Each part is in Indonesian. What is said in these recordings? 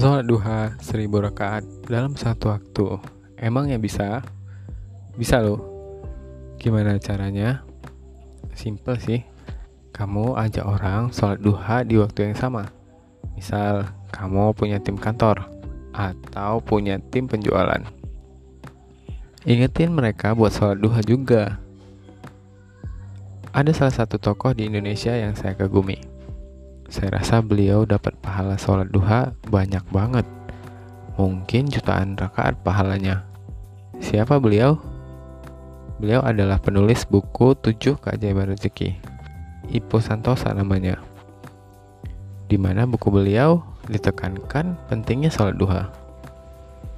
Sholat duha seribu rakaat dalam satu waktu. Emang ya bisa? Bisa loh. Gimana caranya? Simple sih. Kamu ajak orang sholat duha di waktu yang sama. Misal kamu punya tim kantor Atau punya tim penjualan. Ingetin mereka buat sholat duha juga. Ada salah satu tokoh di Indonesia yang saya kagumi saya rasa beliau dapat pahala sholat duha banyak banget. Mungkin jutaan rakaat pahalanya. Siapa beliau? Beliau adalah penulis buku 7 Keajaiban Rezeki. Ipo Santosa namanya. Di mana buku beliau ditekankan pentingnya sholat duha.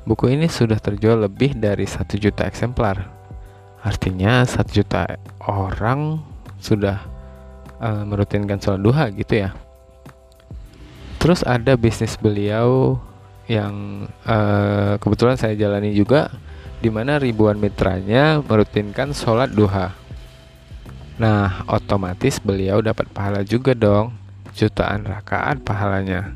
Buku ini sudah terjual lebih dari satu juta eksemplar. Artinya satu juta orang sudah uh, merutinkan sholat duha gitu ya. Terus ada bisnis beliau yang uh, kebetulan saya jalani juga di mana ribuan mitranya merutinkan sholat duha. Nah, otomatis beliau dapat pahala juga dong, jutaan rakaat pahalanya.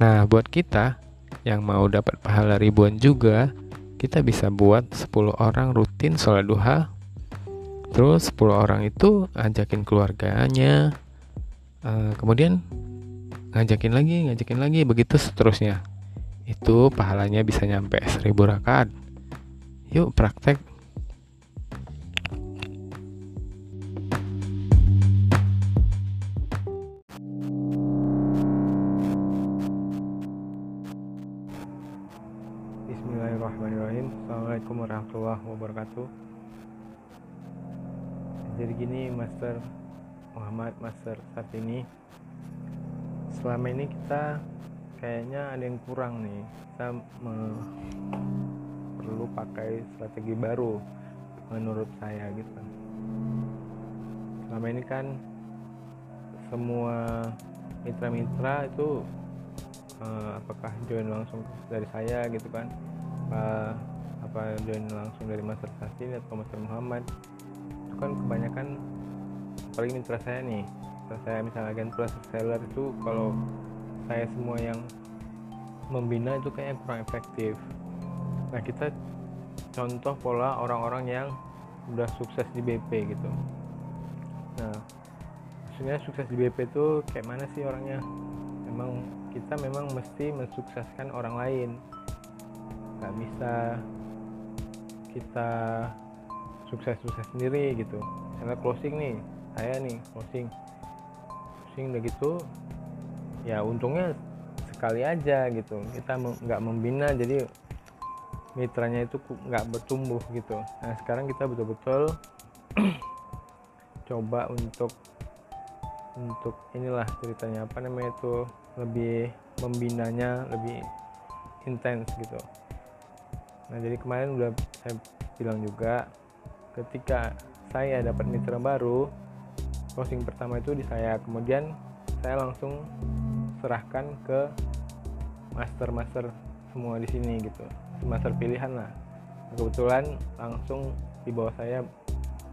Nah, buat kita yang mau dapat pahala ribuan juga, kita bisa buat 10 orang rutin sholat duha. Terus 10 orang itu ajakin keluarganya. Uh, kemudian ngajakin lagi ngajakin lagi begitu seterusnya. Itu pahalanya bisa nyampe seribu rakaat. Yuk praktek. Bismillahirrahmanirrahim. Assalamualaikum warahmatullahi wabarakatuh. Jadi gini Master Muhammad Master saat ini selama ini kita kayaknya ada yang kurang nih. Kita me- perlu pakai strategi baru menurut saya gitu. Selama ini kan semua mitra-mitra itu uh, apakah join langsung dari saya gitu kan? Apa, apa join langsung dari Master Sasin atau Master Muhammad? Itu kan kebanyakan apalagi mitra saya nih saya misalnya agen plus seller itu kalau saya semua yang membina itu kayaknya kurang efektif. Nah kita contoh pola orang-orang yang udah sukses di BP gitu. Nah maksudnya sukses di BP itu kayak mana sih orangnya? Memang kita memang mesti mensukseskan orang lain. Nggak bisa kita sukses-sukses sendiri gitu. Misalnya closing nih saya nih closing pusing udah gitu ya untungnya sekali aja gitu. Kita nggak membina jadi mitranya itu nggak bertumbuh gitu. Nah sekarang kita betul-betul coba untuk untuk inilah ceritanya apa namanya itu lebih membinanya lebih intens gitu. Nah jadi kemarin udah saya bilang juga ketika saya dapat mitra baru closing pertama itu di saya. Kemudian saya langsung serahkan ke master-master semua di sini gitu. Master pilihan lah. Kebetulan langsung di bawah saya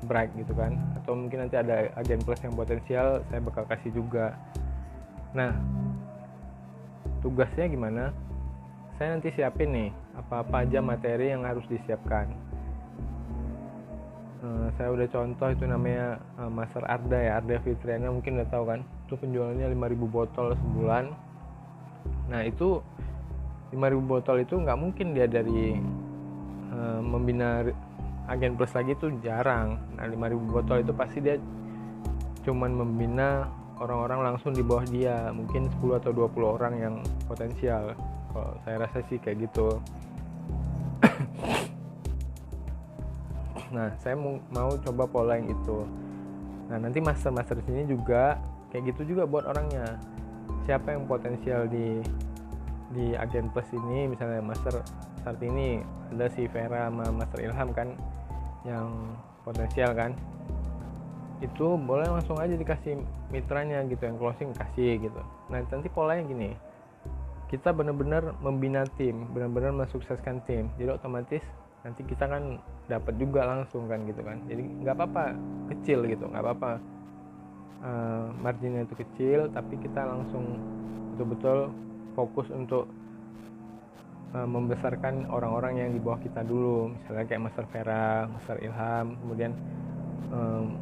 bright gitu kan. Atau mungkin nanti ada agen plus yang potensial saya bakal kasih juga. Nah tugasnya gimana? Saya nanti siapin nih apa-apa aja materi yang harus disiapkan Eh, saya udah contoh itu namanya uh, Master Arda ya Arda Fitriana mungkin udah tahu kan. Itu penjualannya 5000 botol sebulan. Nah itu 5000 botol itu nggak mungkin dia dari uh, membina agen plus lagi itu jarang. Nah 5000 botol itu pasti dia cuman membina orang-orang langsung di bawah dia. Mungkin 10 atau 20 orang yang potensial. Kalau saya rasa sih kayak gitu nah saya mau, coba pola yang itu. Nah nanti master master di sini juga kayak gitu juga buat orangnya. Siapa yang potensial di di agen plus ini misalnya master saat ini ada si Vera sama master Ilham kan yang potensial kan. Itu boleh langsung aja dikasih mitranya gitu yang closing kasih gitu. Nah nanti polanya gini. Kita benar-benar membina tim benar-benar mensukseskan tim. Jadi otomatis nanti kita kan dapat juga langsung kan gitu kan. Jadi nggak apa-apa kecil gitu nggak apa-apa. Uh, marginnya itu kecil tapi kita langsung betul-betul fokus untuk uh, membesarkan orang-orang yang di bawah kita dulu. Misalnya kayak Master Vera, Master Ilham kemudian um,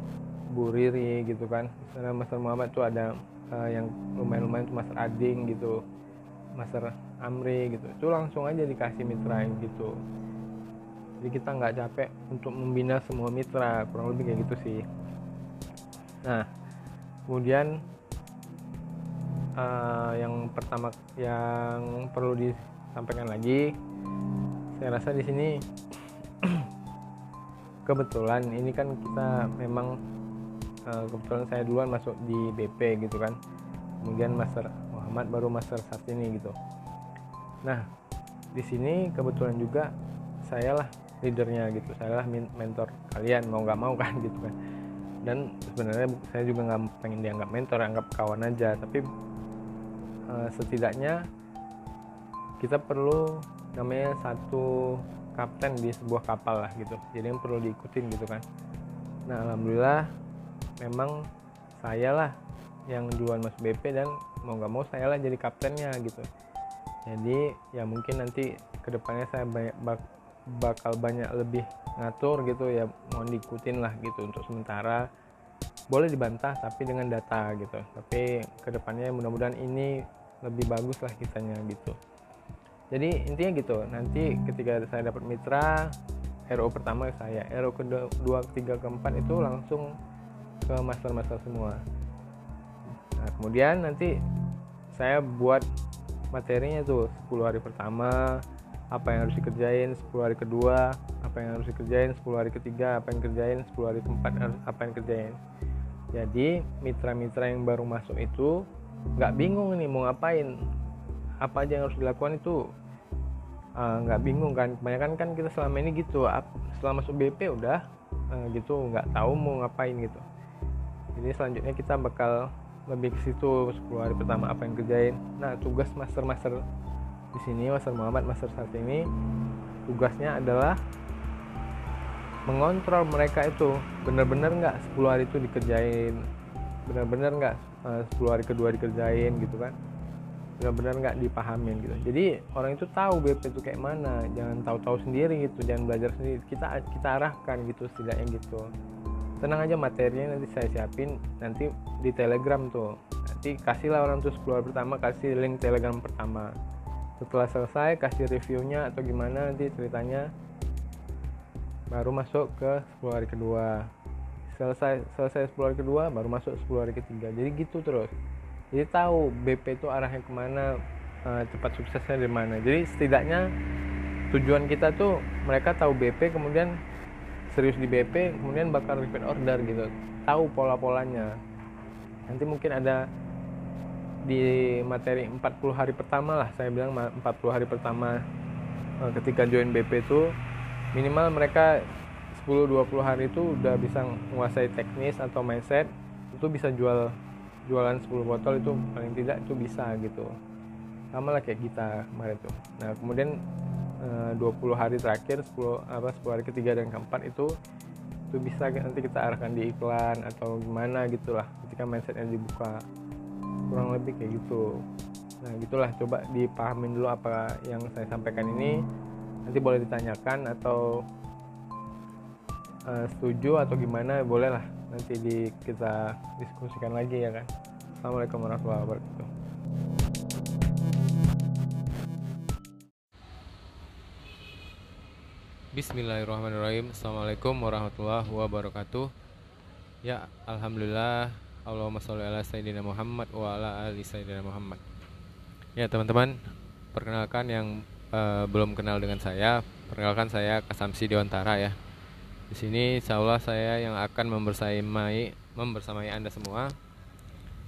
Bu Riri gitu kan. Misalnya Master Muhammad tuh ada uh, yang lumayan-lumayan tuh Master Ading gitu Master Amri gitu. Itu langsung aja dikasih mitra gitu jadi kita nggak capek untuk membina semua mitra kurang lebih kayak gitu sih. Nah kemudian uh, yang pertama yang perlu disampaikan lagi saya rasa di sini kebetulan ini kan kita memang uh, kebetulan saya duluan masuk di BP gitu kan. Kemudian Master Muhammad baru Master saat ini gitu. Nah di sini kebetulan juga saya lah leadernya gitu. Saya lah mentor kalian mau nggak mau kan gitu kan. Dan sebenarnya saya juga nggak pengen dianggap mentor anggap kawan aja. Tapi uh, setidaknya kita perlu namanya satu kapten di sebuah kapal lah gitu. Jadi yang perlu diikutin gitu kan. Nah alhamdulillah memang saya lah yang duluan masuk BP dan mau nggak mau saya lah jadi kaptennya gitu. Jadi ya mungkin nanti ke depannya saya banyak bakal banyak lebih ngatur gitu ya mohon diikutin lah gitu untuk sementara. Boleh dibantah tapi dengan data gitu. Tapi ke depannya mudah-mudahan ini lebih bagus lah kisahnya gitu. Jadi intinya gitu nanti ketika saya dapat mitra RO pertama saya RO kedua ketiga keempat itu langsung ke master-master semua. Nah kemudian nanti saya buat materinya tuh 10 hari pertama apa yang harus dikerjain 10 hari kedua apa yang harus dikerjain 10 hari ketiga apa yang kerjain 10 hari keempat apa yang kerjain jadi mitra-mitra yang baru masuk itu nggak bingung nih mau ngapain. Apa aja yang harus dilakukan itu ah, nggak uh, bingung kan. Kebanyakan kan kita selama ini gitu setelah masuk BP udah uh, gitu nggak tahu mau ngapain gitu. Jadi selanjutnya kita bakal lebih ke situ 10 hari pertama apa yang kerjain nah tugas master-master di sini Master Muhammad Master saat ini. Tugasnya adalah mengontrol mereka itu. Benar-benar nggak 10 hari itu dikerjain. Benar-benar nggak eh, uh, 10 hari kedua dikerjain gitu kan. Benar-benar nggak dipahamin gitu. Jadi orang itu tahu BP itu kayak mana. Jangan tahu-tahu sendiri gitu. Jangan belajar sendiri. Kita kita arahkan gitu setidaknya gitu. Tenang aja materinya nanti saya siapin. Nanti di telegram tuh. Nanti kasihlah orang tuh 10 hari pertama kasih link telegram pertama setelah selesai kasih reviewnya atau gimana nanti ceritanya. Baru masuk ke 10 hari kedua. Selesai selesai 10 hari kedua baru masuk 10 hari ketiga. Jadi gitu terus. Jadi tahu BP itu arahnya ke mana uh, cepat suksesnya di mana. Jadi setidaknya tujuan kita tuh mereka tahu BP kemudian serius di BP kemudian bakal repeat order gitu. Tahu pola-polanya. Nanti mungkin ada di materi 40 hari pertama lah saya bilang 40 hari pertama eh, ketika join BP itu minimal mereka 10-20 hari itu udah bisa menguasai teknis atau mindset itu bisa jual jualan 10 botol itu paling tidak itu bisa gitu. Sama lah kayak kita kemarin tuh. Nah kemudian 20 eh, hari terakhir 10 apa 10 hari ketiga dan keempat itu itu bisa nanti kita arahkan di iklan atau gimana gitulah ketika mindsetnya dibuka kurang lebih kayak gitu. Nah gitulah. Coba dipahamin dulu apa yang saya sampaikan ini. Nanti boleh ditanyakan atau uh, setuju atau gimana boleh lah. Nanti di kita diskusikan lagi ya kan? Assalamualaikum warahmatullahi wabarakatuh. Bismillahirrahmanirrahim. Assalamualaikum warahmatullahi wabarakatuh. Ya Alhamdulillah Allahumma sholli ala Sayyidina Muhammad wa ala ali Sayyidina Muhammad Ya teman-teman Perkenalkan yang uh, belum kenal dengan saya, perkenalkan saya Kasamsi Dewantara ya. Di sini insya Allah saya yang akan membersamai membersamai Anda semua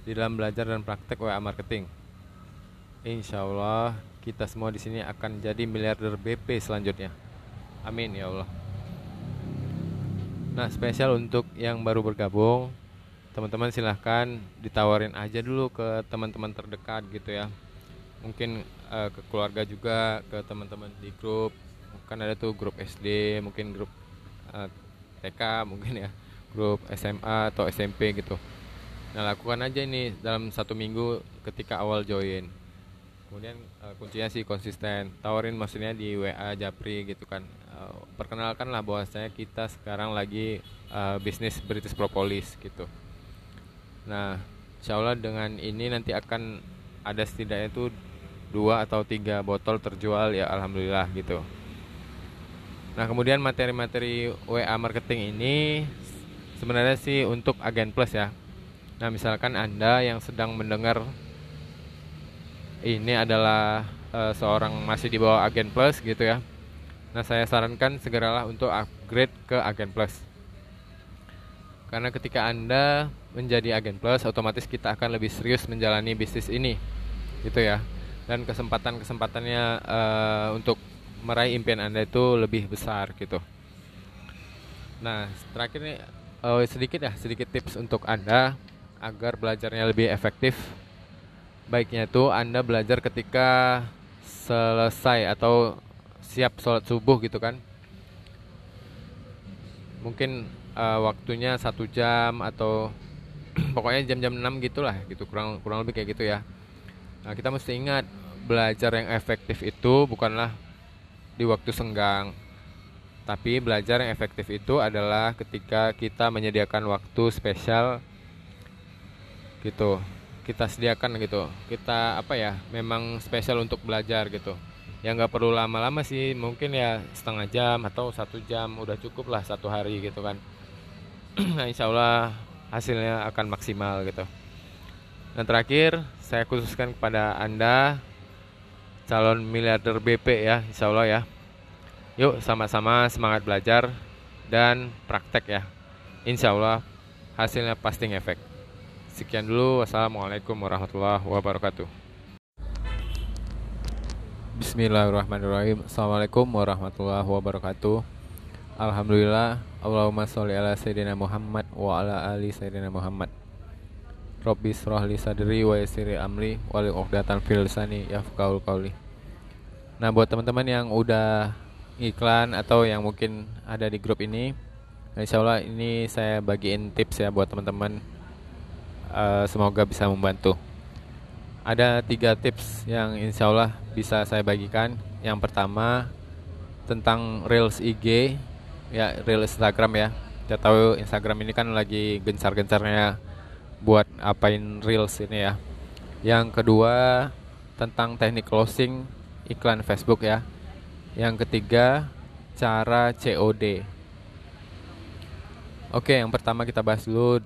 di dalam belajar dan praktek WA marketing. Insya Allah kita semua di sini akan jadi miliarder BP selanjutnya. Amin ya Allah. Nah spesial untuk yang baru bergabung, teman-teman silahkan ditawarin aja dulu ke teman-teman terdekat gitu ya. Mungkin uh, ke keluarga juga ke teman-teman di grup. Kan ada tuh grup SD mungkin grup uh, eh, TK mungkin ya. Grup SMA atau SMP gitu. Nah lakukan aja ini dalam satu minggu ketika awal join. Kemudian uh, kuncinya sih konsisten. Tawarin maksudnya di WA Japri gitu kan. Uh, perkenalkanlah bahwasanya kita sekarang lagi uh, bisnis British Propolis gitu nah insya Allah dengan ini nanti akan ada setidaknya itu dua atau tiga botol terjual ya Alhamdulillah gitu nah kemudian materi-materi WA marketing ini sebenarnya sih untuk agen plus ya nah misalkan anda yang sedang mendengar ini adalah uh, seorang masih di bawah agen plus gitu ya. Nah, saya sarankan segeralah untuk upgrade ke agen plus. Karena ketika Anda menjadi agen plus, otomatis kita akan lebih serius menjalani bisnis ini. Gitu ya. Dan kesempatan-kesempatannya uh, untuk meraih impian Anda itu lebih besar gitu. Nah, terakhir nih uh, sedikit ya, sedikit tips untuk Anda agar belajarnya lebih efektif baiknya itu Anda belajar ketika selesai atau siap sholat subuh gitu kan mungkin uh, waktunya satu jam atau pokoknya jam-jam 6 gitulah gitu. Kurang kurang lebih kayak gitu ya. Nah kita mesti ingat belajar yang efektif itu bukanlah di waktu senggang. Tapi belajar yang efektif itu adalah ketika kita menyediakan waktu spesial gitu. Kita sediakan gitu. Kita apa ya memang spesial untuk belajar gitu. Ya nggak perlu lama-lama sih. Mungkin ya setengah jam atau satu jam. Udah cukup lah satu hari gitu kan. Nah insya Allah hasilnya akan maksimal gitu dan terakhir saya khususkan kepada anda calon miliarder BP ya insya Allah ya yuk sama-sama semangat belajar dan praktek ya insya Allah hasilnya pasti ngefek Sekian dulu. Wassalamualaikum warahmatullahi wabarakatuh. Bismillahirrahmanirrahim. Assalamualaikum warahmatullahi wabarakatuh. Alhamdulillah. Allahumma sholli ala sayyidina Muhammad wa ala ali sayyidina Muhammad. Rabbi shrah li sadri wa yassir amri wa li 'uqdatam fil lisani yafqahul qawli. Nah, buat teman-teman yang udah iklan atau yang mungkin ada di grup ini, insya Allah ini saya bagiin tips ya buat teman-teman uh, semoga bisa membantu. Ada tiga tips yang insya Allah bisa saya bagikan. Yang pertama tentang Reels IG, ya Reels Instagram ya. Kita tahu Instagram ini kan lagi gencar-gencarnya buat apain Reels ini ya. Yang kedua tentang teknik closing iklan Facebook ya. Yang ketiga cara COD. Oke, yang pertama kita bahas dulu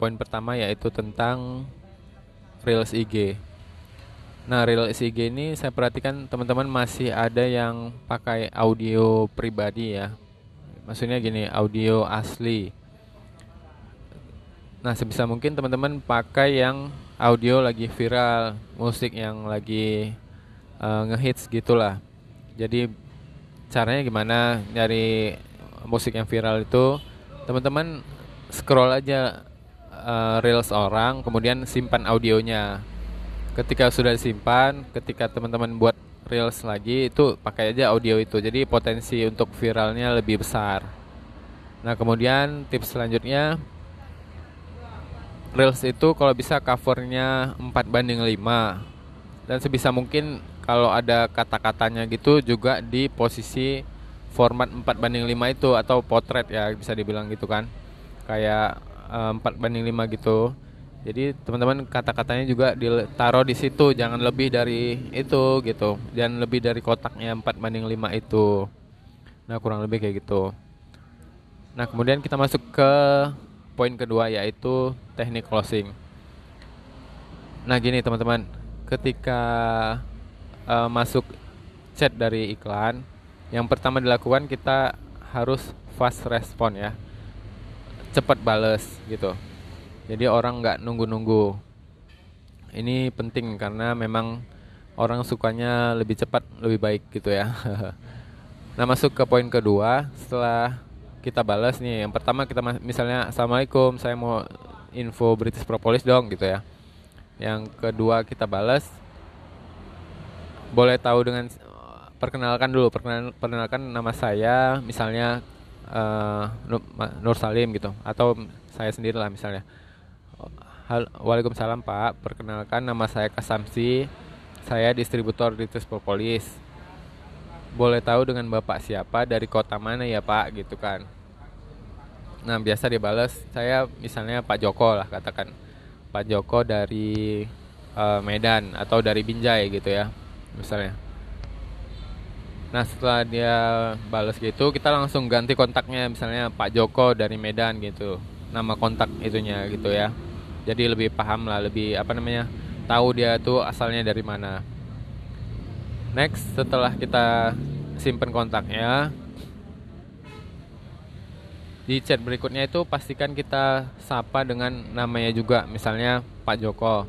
poin pertama yaitu tentang Reels IG. Nah, Reels IG ini saya perhatikan teman-teman masih ada yang pakai audio pribadi ya. Maksudnya gini, audio asli. Nah, sebisa mungkin teman-teman pakai yang audio lagi viral, musik yang lagi uh, ngehits gitulah. Jadi caranya gimana nyari musik yang viral itu? Teman-teman scroll aja uh, reels orang, kemudian simpan audionya. Ketika sudah disimpan, ketika teman-teman buat reels lagi itu pakai aja audio itu. Jadi potensi untuk viralnya lebih besar. Nah, kemudian tips selanjutnya reels itu kalau bisa covernya 4 banding 5 dan sebisa mungkin kalau ada kata-katanya gitu juga di posisi format 4 banding 5 itu atau potret ya bisa dibilang gitu kan kayak Eh, empat banding lima gitu jadi teman-teman kata-katanya juga ditaruh di situ jangan lebih dari itu gitu. Dan lebih dari kotaknya empat banding lima itu. Nah kurang lebih kayak gitu. Nah kemudian kita masuk ke poin kedua yaitu teknik closing. Nah gini teman-teman. Ketika uh, masuk chat dari iklan yang pertama dilakukan kita harus fast respon ya. Cepat bales gitu jadi orang nggak nunggu-nunggu. Ini penting karena memang orang sukanya lebih cepat lebih baik gitu ya. Nah masuk ke poin kedua setelah kita balas nih yang pertama kita misalnya assalamualaikum saya mau info British Propolis dong gitu ya. Yang kedua kita balas boleh tahu dengan perkenalkan dulu perkenalkan nama saya misalnya uh, Nur Salim gitu. Atau saya sendiri lah misalnya Hal, Waalaikumsalam Pak. Perkenalkan nama saya Kasamsi. Saya distributor di Propolis boleh tahu dengan bapak siapa dari kota mana ya pak? Gitu kan. Nah biasa dibales saya misalnya Pak Joko lah katakan. Pak Joko dari uh, Medan atau dari Binjai gitu ya misalnya. Nah setelah dia balas gitu kita langsung ganti kontaknya misalnya Pak Joko dari Medan gitu. Nama kontak itunya gitu ya jadi lebih paham lah lebih apa namanya tahu dia tuh asalnya dari mana. Next setelah kita simpen kontaknya di chat berikutnya itu pastikan kita sapa dengan namanya juga misalnya Pak Joko.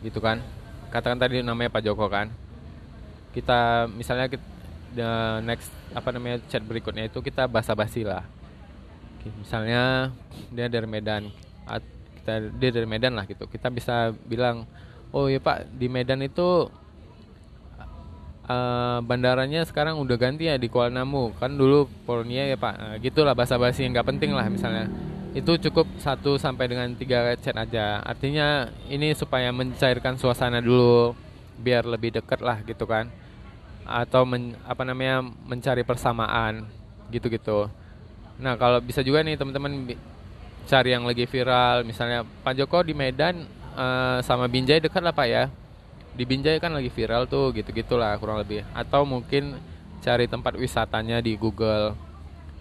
Gitu kan? Katakan tadi namanya Pak Joko kan? Kita misalnya kita, the next apa namanya chat berikutnya itu kita basa-basi lah. Misalnya dia dari Medan kita dia dari Medan lah gitu. Kita bisa bilang oh ya Pak di Medan itu uh, bandaranya sekarang udah ganti ya di Kuala Namu. Kan dulu Polonia ya Pak. Nah, gitulah bahasa basi yang nggak penting lah misalnya. Itu cukup satu sampai dengan tiga chat aja. Artinya ini supaya mencairkan suasana dulu biar lebih deket lah gitu kan. Atau men, apa namanya mencari persamaan gitu-gitu. Nah kalau bisa juga nih teman-teman cari yang lagi viral. Misalnya Pak Joko di Medan uh, sama Binjai dekat lah Pak ya. Di Binjai kan lagi viral tuh gitu gitulah kurang lebih. Atau mungkin cari tempat wisatanya di Google.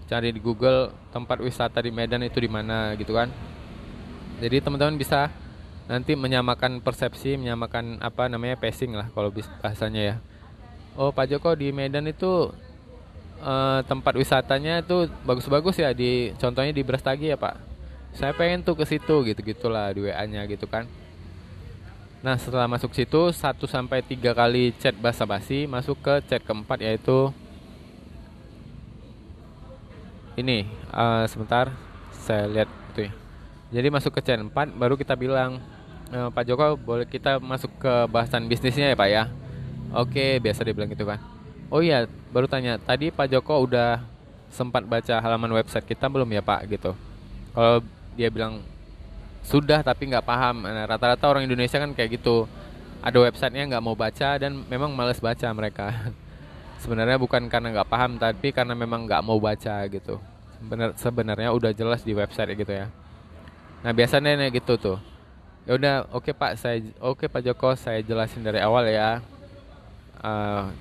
Cari di Google tempat wisata di Medan itu di mana gitu kan. Jadi teman-teman bisa nanti menyamakan persepsi menyamakan apa namanya pacing lah kalau bahasanya ya. Oh Pak Joko di Medan itu uh, tempat wisatanya itu bagus-bagus ya di contohnya di Brastagi ya Pak saya pengen tuh ke situ gitu gitulah di WA-nya gitu kan Nah setelah masuk situ 1 sampai tiga kali chat basa-basi masuk ke chat keempat yaitu ini uh, sebentar saya lihat tuh ya. Jadi masuk ke chat 4 baru kita bilang e, Pak Joko boleh kita masuk ke bahasan bisnisnya ya Pak ya. Oke biasa dibilang gitu kan. Oh iya baru tanya tadi Pak Joko udah sempat baca halaman website kita belum ya Pak gitu. Kalau dia bilang sudah tapi nggak paham. Nah, rata-rata orang Indonesia kan kayak gitu. Ada websitenya nggak mau baca dan memang males baca mereka. Sebenarnya bukan karena nggak paham tapi karena memang nggak mau baca gitu. Bener, sebenarnya udah jelas di website gitu ya. Nah biasanya nih gitu tuh. Ya udah oke okay, pak saya oke okay, pak Joko saya jelasin dari awal ya. Uh,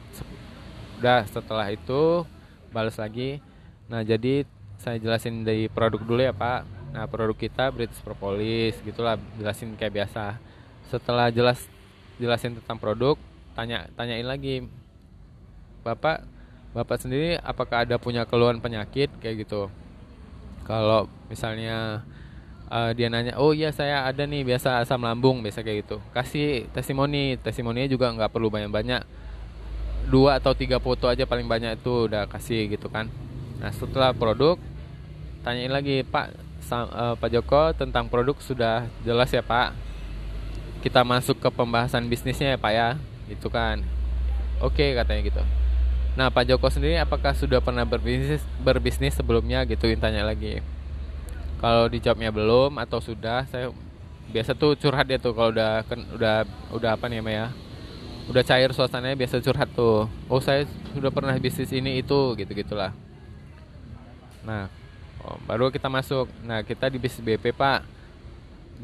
udah setelah itu balas lagi. Nah jadi saya jelasin dari produk dulu ya pak Nah produk kita British Propolis gitulah jelasin kayak biasa. Setelah jelas jelasin tentang produk, tanya tanyain lagi, bapak bapak sendiri apakah ada punya keluhan penyakit kayak gitu. Kalau misalnya uh, dia nanya, oh iya saya ada nih biasa asam lambung biasa kayak gitu. Kasih testimoni, testimoninya juga nggak perlu banyak-banyak. Dua atau tiga foto aja paling banyak itu udah kasih gitu kan. Nah setelah produk, tanyain lagi Pak uh, Pak Joko tentang produk sudah jelas ya Pak. Kita masuk ke pembahasan bisnisnya ya Pak ya, gitu kan. Oke katanya gitu. Nah Pak Joko sendiri apakah sudah pernah berbisnis berbisnis sebelumnya gitu tanya lagi. Kalau dijawabnya belum atau sudah, saya biasa tuh curhat ya tuh kalau udah kan udah udah apa nih ya udah cair suasananya biasa curhat tuh oh saya sudah pernah bisnis ini itu gitu gitulah nah oh, baru kita masuk. Nah kita di bisnis BP pak.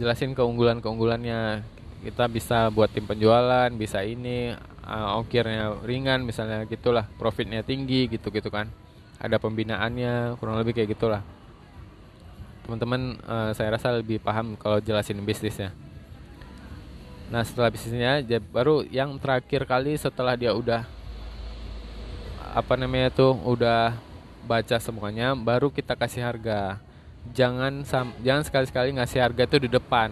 Jelasin keunggulan keunggulannya kita bisa buat tim penjualan bisa ini uh, ongkirnya ringan misalnya gitulah profitnya tinggi gitu gitu kan. Ada pembinaannya kurang lebih kayak gitulah. Teman-teman uh, saya rasa lebih paham kalau jelasin bisnisnya. Nah setelah bisnisnya baru yang terakhir kali setelah dia udah apa namanya tuh udah baca semuanya baru kita kasih harga. Jangan jangan sekali-sekali ngasih harga itu di depan.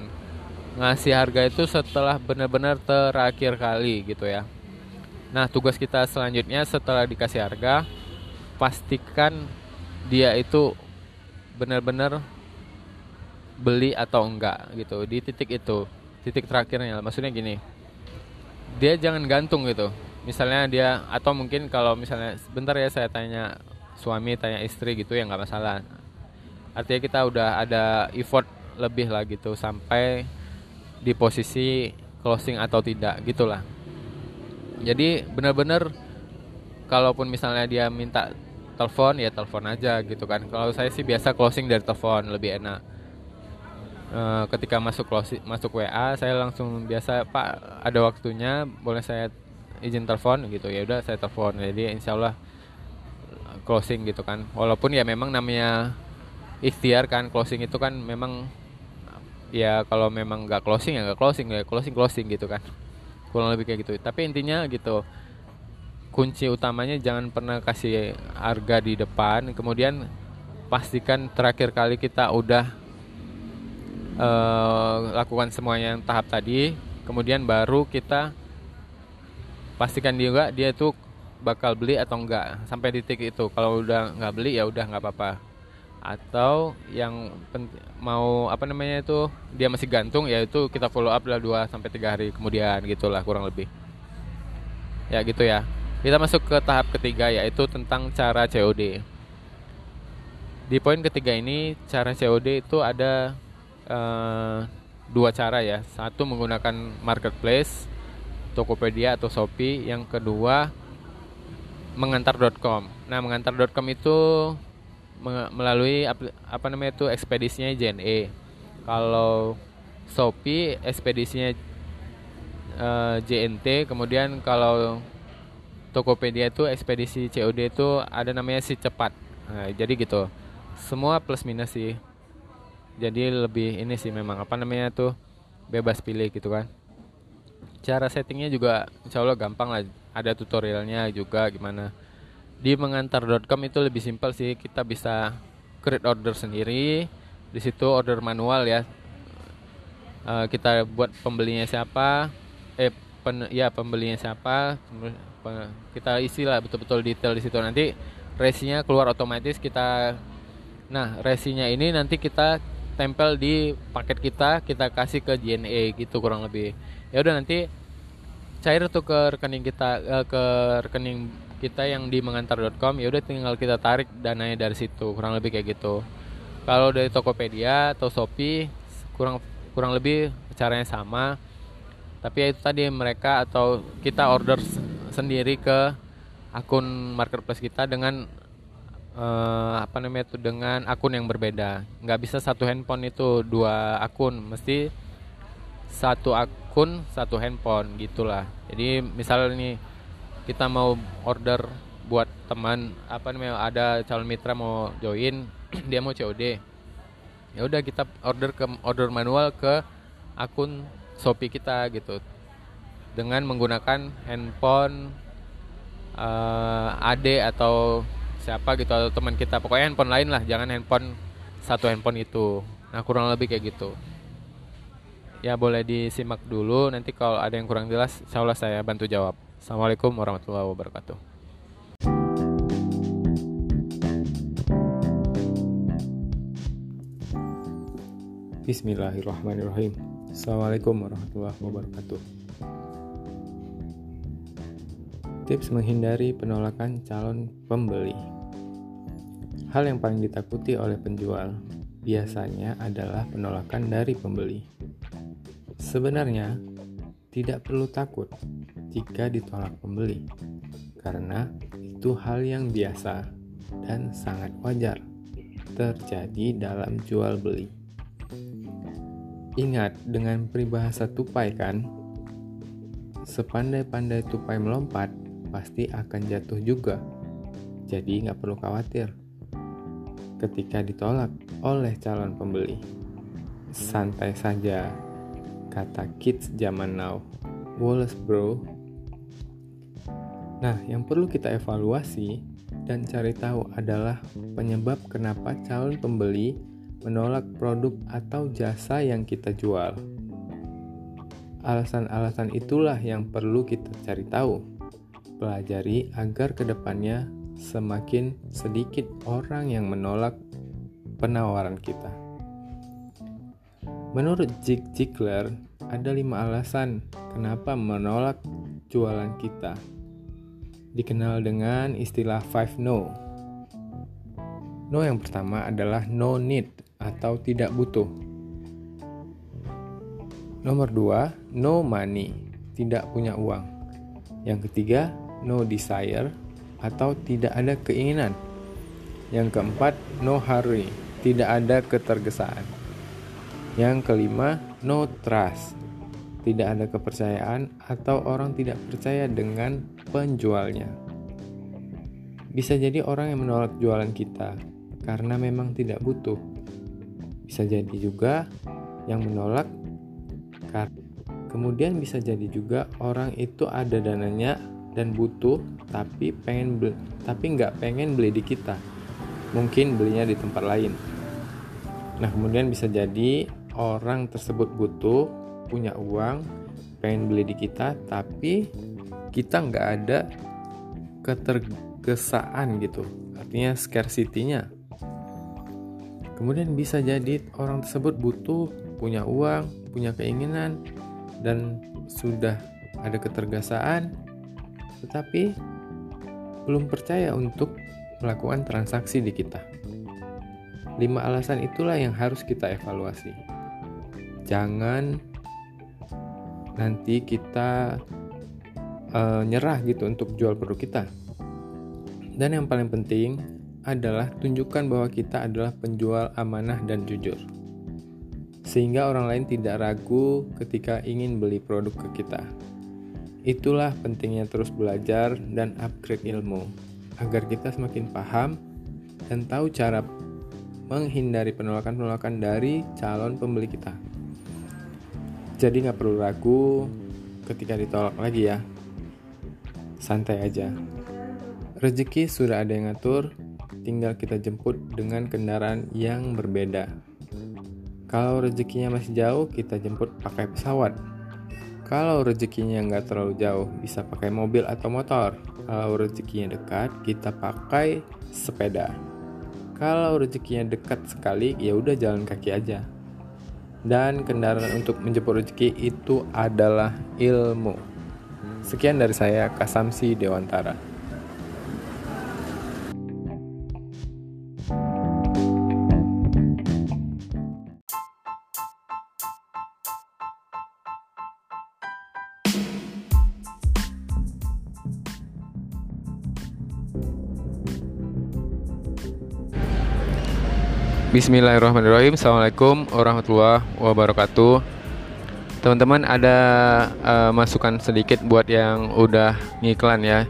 Ngasih harga itu setelah benar-benar terakhir kali gitu ya. Nah tugas kita selanjutnya setelah dikasih harga pastikan dia itu benar-benar beli atau enggak gitu di titik itu titik terakhirnya. Maksudnya gini dia jangan gantung gitu. Misalnya dia atau mungkin kalau misalnya sebentar ya saya tanya suami tanya istri gitu ya nggak masalah. Artinya kita udah ada effort lebih lah gitu sampai di posisi closing atau tidak gitulah. Jadi benar-benar kalaupun misalnya dia minta telepon ya telepon aja gitu kan. Kalau saya sih biasa closing dari telepon lebih enak. E, ketika masuk closing masuk WA saya langsung biasa Pak ada waktunya boleh saya izin telepon? Gitu. Ya udah saya telepon. Jadi insya Allah closing gitu kan. Walaupun ya memang namanya ikhtiar kan closing itu kan memang ya kalau memang nggak closing ya nggak closing ya closing closing gitu kan. Kurang lebih kayak gitu. Tapi intinya gitu kunci utamanya jangan pernah kasih harga di depan. Kemudian pastikan terakhir kali kita udah uh, lakukan semuanya yang tahap tadi kemudian baru kita pastikan juga dia itu bakal beli atau enggak sampai titik itu kalau udah nggak beli ya udah nggak apa-apa atau yang mau apa namanya itu dia masih gantung ya itu kita follow up lah 2 sampai tiga hari kemudian gitulah kurang lebih ya gitu ya kita masuk ke tahap ketiga yaitu tentang cara COD. Di poin ketiga ini cara COD itu ada uh, dua cara ya. Satu menggunakan marketplace, Tokopedia atau Shopee. Yang kedua mengantar.com. Nah mengantar.com itu melalui apa namanya itu ekspedisinya JNE. Kalau Shopee ekspedisinya uh, eh, JNT. Kemudian kalau Tokopedia itu ekspedisi COD itu ada namanya si cepat. Nah, jadi gitu. Semua plus minus sih. Jadi lebih ini sih memang apa namanya tuh bebas pilih gitu kan. Cara settingnya juga insya Allah gampang lah. Ada tutorialnya juga gimana. Di mengantar.com itu lebih simpel sih. Kita bisa create order sendiri. Di situ order manual ya. Uh, kita buat pembelinya siapa. Eh pen, ya pembelinya siapa kita isi lah betul-betul detail di situ nanti resinya keluar otomatis kita nah resinya ini nanti kita tempel di paket kita kita kasih ke JNE gitu kurang lebih ya udah nanti cair tuh ke rekening kita eh, ke rekening kita yang di mengantar.com ya udah tinggal kita tarik dananya dari situ kurang lebih kayak gitu. Kalau dari Tokopedia atau Shopee kurang kurang lebih caranya sama. Tapi ya itu tadi mereka atau kita order sendiri ke akun marketplace kita dengan uh, apa namanya itu dengan akun yang berbeda. Nggak bisa satu handphone itu dua akun. Mesti satu akun satu handphone gitulah. Jadi misalnya nih kita mau order buat teman apa namanya ada calon mitra mau join dia mau COD ya udah kita order ke order manual ke akun Shopee kita gitu. Dengan menggunakan handphone uh, ade atau siapa gitu atau teman kita. Pokoknya handphone lain lah jangan handphone satu handphone itu. Nah kurang lebih kayak gitu ya boleh disimak dulu. Nanti kalau ada yang kurang jelas insya Allah saya bantu jawab. Assalamualaikum warahmatullahi wabarakatuh. Bismillahirrahmanirrahim. Assalamualaikum warahmatullahi wabarakatuh. Tips menghindari penolakan calon pembeli. Hal yang paling ditakuti oleh penjual biasanya adalah penolakan dari pembeli. Sebenarnya, tidak perlu takut jika ditolak pembeli, karena itu hal yang biasa dan sangat wajar terjadi dalam jual beli. Ingat dengan peribahasa tupai kan? Sepandai-pandai tupai melompat, pasti akan jatuh juga. Jadi nggak perlu khawatir. Ketika ditolak oleh calon pembeli, santai saja, kata kids zaman now. Wallace bro. Nah, yang perlu kita evaluasi dan cari tahu adalah penyebab kenapa calon pembeli menolak produk atau jasa yang kita jual. Alasan-alasan itulah yang perlu kita cari tahu, pelajari agar ke depannya semakin sedikit orang yang menolak penawaran kita. Menurut Zig Ziglar, ada lima alasan kenapa menolak jualan kita. Dikenal dengan istilah five no. No yang pertama adalah no need atau tidak butuh. Nomor dua, no money, tidak punya uang. Yang ketiga, no desire atau tidak ada keinginan. Yang keempat, no hurry, tidak ada ketergesaan. Yang kelima, no trust, tidak ada kepercayaan atau orang tidak percaya dengan penjualnya. Bisa jadi orang yang menolak jualan kita karena memang tidak butuh. Bisa jadi juga yang menolak kemudian bisa jadi juga orang itu ada dananya dan butuh tapi pengen beli, tapi nggak pengen beli di kita mungkin belinya di tempat lain nah kemudian bisa jadi orang tersebut butuh punya uang pengen beli di kita tapi kita nggak ada ketergesaan gitu artinya scarcity-nya kemudian bisa jadi orang tersebut butuh punya uang punya keinginan dan sudah ada ketergesaan tetapi belum percaya untuk melakukan transaksi di kita. Lima alasan itulah yang harus kita evaluasi. Jangan nanti kita uh, nyerah gitu untuk jual produk kita. Dan yang paling penting adalah tunjukkan bahwa kita adalah penjual amanah dan jujur. Sehingga orang lain tidak ragu ketika ingin beli produk ke kita. Itulah pentingnya terus belajar dan upgrade ilmu agar kita semakin paham dan tahu cara menghindari penolakan-penolakan dari calon pembeli kita. Jadi nggak perlu ragu ketika ditolak lagi ya. Santai aja. Rezeki sudah ada yang ngatur, tinggal kita jemput dengan kendaraan yang berbeda. Kalau rezekinya masih jauh, kita jemput pakai pesawat. Kalau rezekinya nggak terlalu jauh, bisa pakai mobil atau motor. Kalau rezekinya dekat, kita pakai sepeda. Kalau rezekinya dekat sekali, ya udah jalan kaki aja. Dan kendaraan untuk menjemput rezeki itu adalah ilmu. Sekian dari saya, Kasamsi Dewantara. Bismillahirrahmanirrahim. Assalamualaikum warahmatullahi wabarakatuh. Teman-teman ada uh, masukan sedikit buat yang udah ngiklan ya?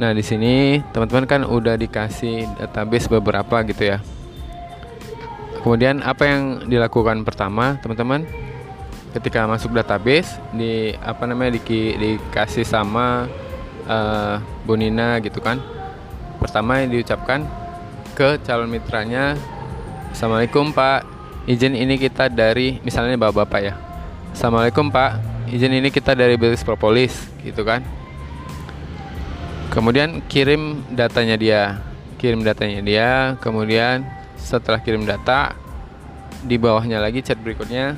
Nah di sini teman-teman kan udah dikasih database beberapa gitu ya. Kemudian apa yang dilakukan pertama teman-teman? Ketika masuk database di apa namanya di, dikasih sama uh, Bonina gitu kan? Pertama yang diucapkan ke calon mitranya Assalamualaikum Pak. Izin ini kita dari misalnya bapak-bapak ya. Assalamualaikum Pak. Izin ini kita dari British Propolis gitu kan? Kemudian kirim datanya dia. Kirim datanya dia. Kemudian setelah kirim data di bawahnya lagi chat berikutnya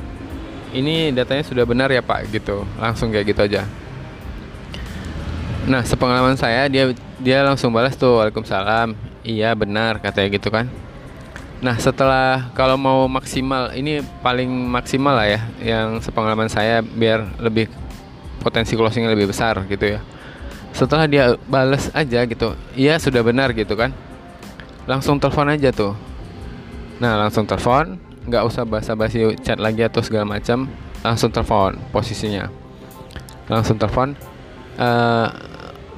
ini datanya sudah benar ya Pak? Gitu. Langsung kayak gitu aja. Nah sepengalaman saya dia dia langsung balas tuh Waalaikumsalam. Iya benar katanya gitu kan Nah setelah kalau mau maksimal ini paling maksimal lah ya yang sepengalaman saya biar lebih potensi closingnya lebih besar gitu ya. Setelah dia bales aja gitu, iya sudah benar gitu kan, langsung telepon aja tuh. Nah langsung telepon, nggak usah basa-basi chat lagi atau segala macam, langsung telepon posisinya, langsung telepon, eh,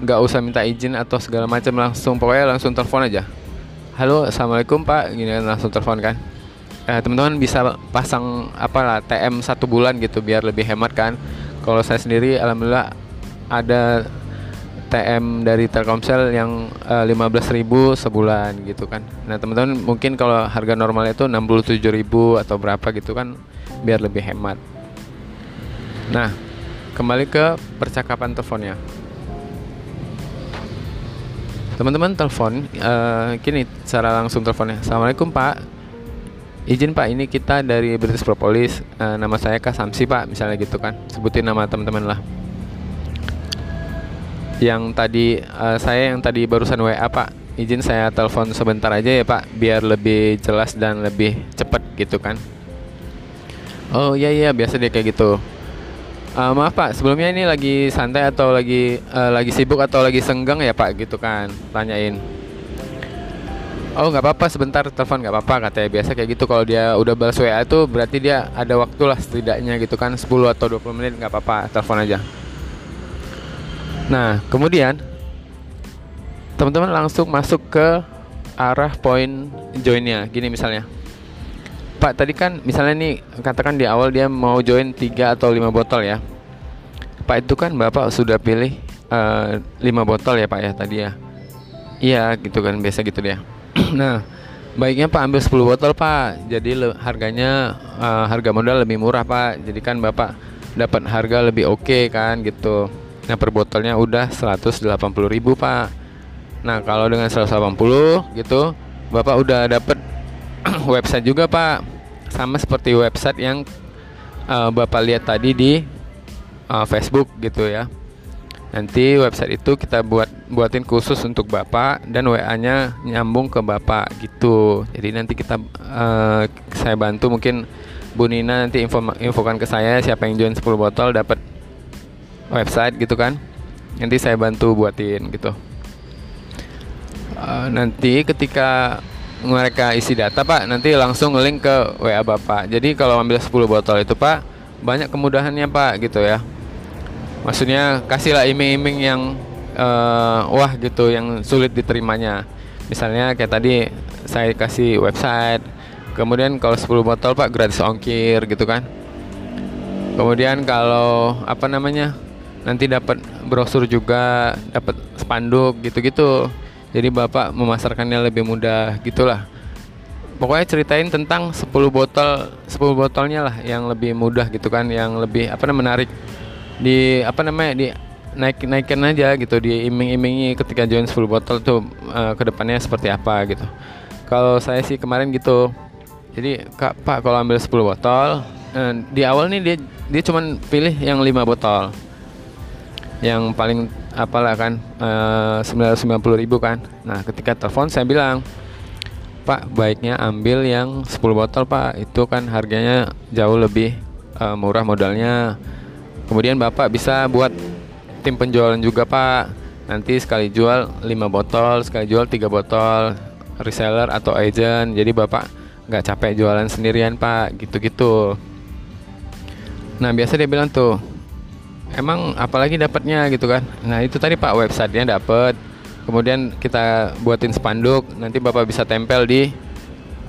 nggak uh, usah minta izin atau segala macam, langsung pokoknya langsung telepon aja halo assalamualaikum pak gini kan langsung telepon kan eh, teman-teman bisa pasang apa lah TM satu bulan gitu biar lebih hemat kan kalau saya sendiri alhamdulillah ada TM dari Telkomsel yang eh, 15.000 sebulan gitu kan. Nah, teman-teman mungkin kalau harga normal itu 67.000 atau berapa gitu kan biar lebih hemat. Nah, kembali ke percakapan teleponnya teman-teman telepon uh, gini cara langsung teleponnya. Assalamualaikum pak. Izin pak ini kita dari British Propolis. Uh, nama saya Kak Samsi pak misalnya gitu kan. Sebutin nama teman-teman lah. Yang tadi uh, saya yang tadi barusan WA pak. Izin saya telepon sebentar aja ya pak biar lebih jelas dan lebih cepet gitu kan. Oh iya iya biasa dia kayak gitu uh, maaf pak. Sebelumnya ini lagi santai atau lagi uh, lagi sibuk atau lagi senggang ya pak? Gitu kan tanyain. Oh nggak apa-apa. Sebentar telepon nggak apa-apa katanya. Biasa kayak gitu. Kalau dia udah balas WA itu berarti dia ada waktu lah setidaknya gitu kan. 10 atau 20 menit nggak apa-apa. Telepon aja. Nah kemudian teman-teman langsung masuk ke arah poin joinnya. Gini misalnya Pak tadi kan misalnya nih katakan di awal dia mau join 3 atau 5 botol ya Pak itu kan Bapak sudah pilih uh, eh, 5 botol ya Pak ya tadi ya Iya gitu kan biasa gitu dia nah, baiknya Pak ambil 10 botol Pak. Jadi le, harganya uh, harga modal lebih murah Pak. Jadi kan Bapak dapat harga lebih oke okay, kan gitu. Nah, per botolnya udah 180.000 Pak. Nah, kalau dengan 180 gitu, Bapak udah dapat website juga Pak. Sama seperti website yang uh, Bapak lihat tadi di uh, Facebook gitu ya. Nanti website itu kita buat buatin khusus untuk Bapak dan WA-nya nyambung ke Bapak gitu. Jadi nanti kita uh, saya bantu mungkin Bu Nina nanti info infokan ke saya siapa yang join 10 botol dapat website gitu kan. Nanti saya bantu buatin gitu. Uh, nanti ketika mereka isi data Pak, nanti langsung link ke WA Bapak. Jadi kalau ambil 10 botol itu Pak, banyak kemudahannya Pak gitu ya. Maksudnya kasihlah iming-iming yang uh, wah gitu yang sulit diterimanya. Misalnya kayak tadi saya kasih website kemudian kalau 10 botol pak gratis ongkir gitu kan. Kemudian kalau apa namanya nanti dapat brosur juga dapat spanduk gitu-gitu jadi bapak memasarkannya lebih mudah gitulah. Pokoknya ceritain tentang 10 botol 10 botolnya lah yang lebih mudah gitu kan yang lebih apa namanya menarik. Di apa namanya di naik naikin aja gitu di iming-imingi ketika join 10 botol tuh uh, ke depannya seperti apa gitu. Kalau saya sih kemarin gitu jadi kak pak kalau ambil 10 botol uh, di awal nih dia dia cuman pilih yang 5 botol. Yang paling apalah kan eh, sembilan uh, ribu kan nah ketika telepon saya bilang pak baiknya ambil yang 10 botol pak itu kan harganya jauh lebih uh, murah modalnya Kemudian Bapak bisa buat tim penjualan juga Pak. Nanti sekali jual 5 botol, sekali jual 3 botol reseller atau agent. Jadi Bapak nggak capek jualan sendirian Pak, gitu-gitu. Nah biasa dia bilang tuh, emang apalagi dapatnya gitu kan. Nah itu tadi Pak websitenya dapat. Kemudian kita buatin spanduk, nanti Bapak bisa tempel di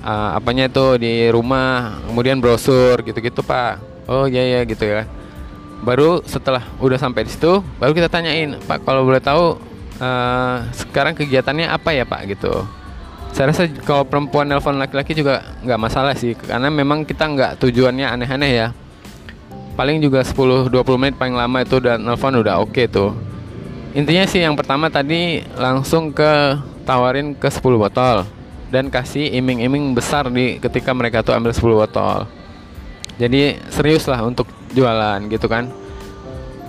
uh, apanya itu di rumah, kemudian brosur gitu-gitu Pak. Oh iya iya gitu ya baru setelah udah sampai di situ baru kita tanyain pak kalau boleh tahu uh, sekarang kegiatannya apa ya pak gitu saya rasa kalau perempuan nelpon laki-laki juga nggak masalah sih karena memang kita nggak tujuannya aneh-aneh ya paling juga 10-20 menit paling lama itu udah nelpon udah oke okay tuh. Intinya sih yang pertama tadi langsung ke tawarin ke 10 botol dan kasih iming-iming besar di ketika mereka tuh ambil 10 botol. Jadi serius lah untuk jualan gitu kan.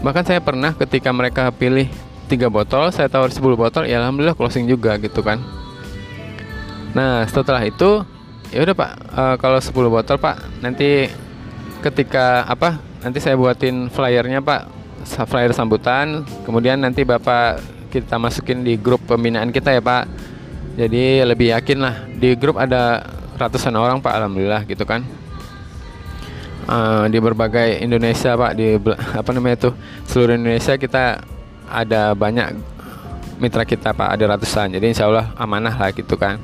Bahkan saya pernah ketika mereka pilih tiga botol saya tawar 10 botol ya alhamdulillah closing juga gitu kan. Nah setelah itu ya udah pak uh, kalau 10 botol pak nanti ketika apa nanti saya buatin flyernya pak. Flyer sambutan. Kemudian nanti bapak kita masukin di grup pembinaan kita ya pak. Jadi lebih yakin lah. Di grup ada ratusan orang pak. Alhamdulillah gitu kan. Uh, di berbagai Indonesia pak. Di apa namanya itu? Seluruh Indonesia kita ada banyak mitra kita pak. Ada ratusan. Jadi insya Allah amanah lah gitu kan.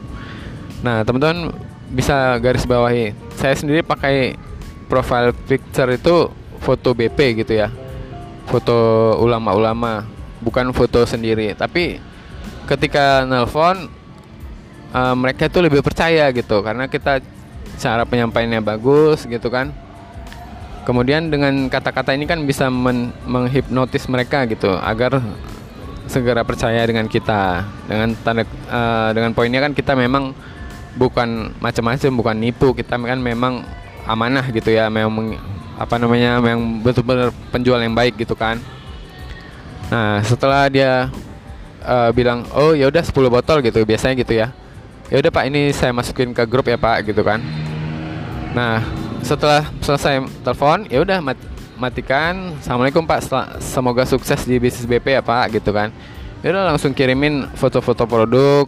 Nah teman-teman bisa garis bawahi. Saya sendiri pakai profile picture itu foto BP gitu ya foto ulama-ulama bukan foto sendiri tapi ketika nelpon uh, mereka itu lebih percaya gitu karena kita cara penyampaiannya bagus gitu kan Kemudian dengan kata-kata ini kan bisa men menghipnotis mereka gitu agar segera percaya dengan kita. Dengan tanda uh, dengan poinnya kan kita memang bukan macam-macam, bukan nipu. Kita kan memang amanah gitu ya, memang apa namanya, memang betul-betul penjual yang baik gitu kan. Nah, setelah dia uh, bilang, "Oh, ya udah 10 botol gitu, biasanya gitu ya." Ya udah Pak, ini saya masukin ke grup ya Pak gitu kan. Nah, setelah selesai telepon ya udah mat matikan Assalamualaikum Pak semoga sukses di bisnis BP ya Pak gitu kan ya udah langsung kirimin foto-foto produk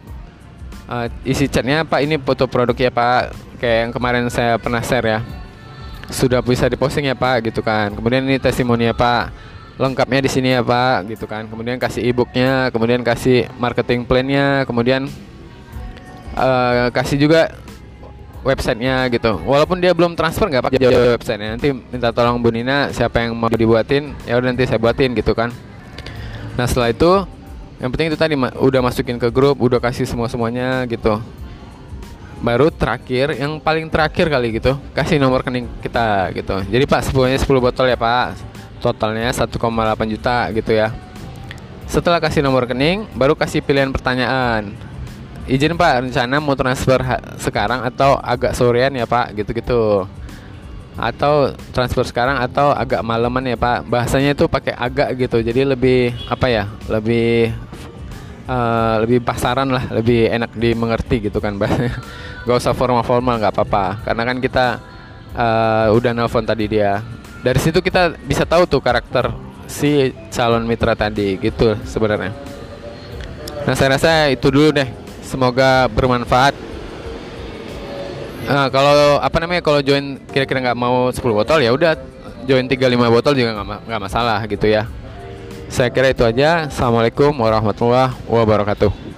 uh, isi chatnya Pak ini foto produk ya Pak kayak yang kemarin saya pernah share ya sudah bisa diposting ya Pak gitu kan. Kemudian ini testimoni ya Pak. Lengkapnya di sini ya Pak gitu kan. Kemudian kasih e-booknya kemudian kasih marketing plannya kemudian uh, kasih juga websitenya gitu. Walaupun dia belum transfer nggak apa jawab websitenya. Nanti minta tolong Bu Nina siapa yang mau dibuatin ya udah nanti saya buatin gitu kan. Nah setelah itu yang penting itu tadi udah masukin ke grup udah kasih semua semuanya gitu baru terakhir yang paling terakhir kali gitu. Kasih nomor rekening kita gitu. Jadi pak semuanya 10 botol ya pak. Totalnya 1,8 juta gitu ya. Setelah kasih nomor rekening baru kasih pilihan pertanyaan. Izin pak rencana mau transfer sekarang atau agak sorean ya pak? Gitu-gitu. Atau transfer sekarang atau agak malaman ya pak? Bahasanya itu pakai agak gitu. Jadi lebih apa ya lebih uh, lebih pasaran lah lebih enak dimengerti gitu kan bahasanya gak usah formal-formal nggak apa-apa. Karena kan kita uh, udah nelfon tadi dia. Dari situ kita bisa tahu tuh karakter si calon mitra tadi gitu sebenarnya. Nah saya rasa itu dulu deh. Semoga bermanfaat. Nah, kalau apa namanya kalau join kira-kira nggak mau 10 botol ya udah. Join 3 5 botol juga nggak masalah gitu ya. Saya kira itu aja. Assalamualaikum warahmatullahi wabarakatuh.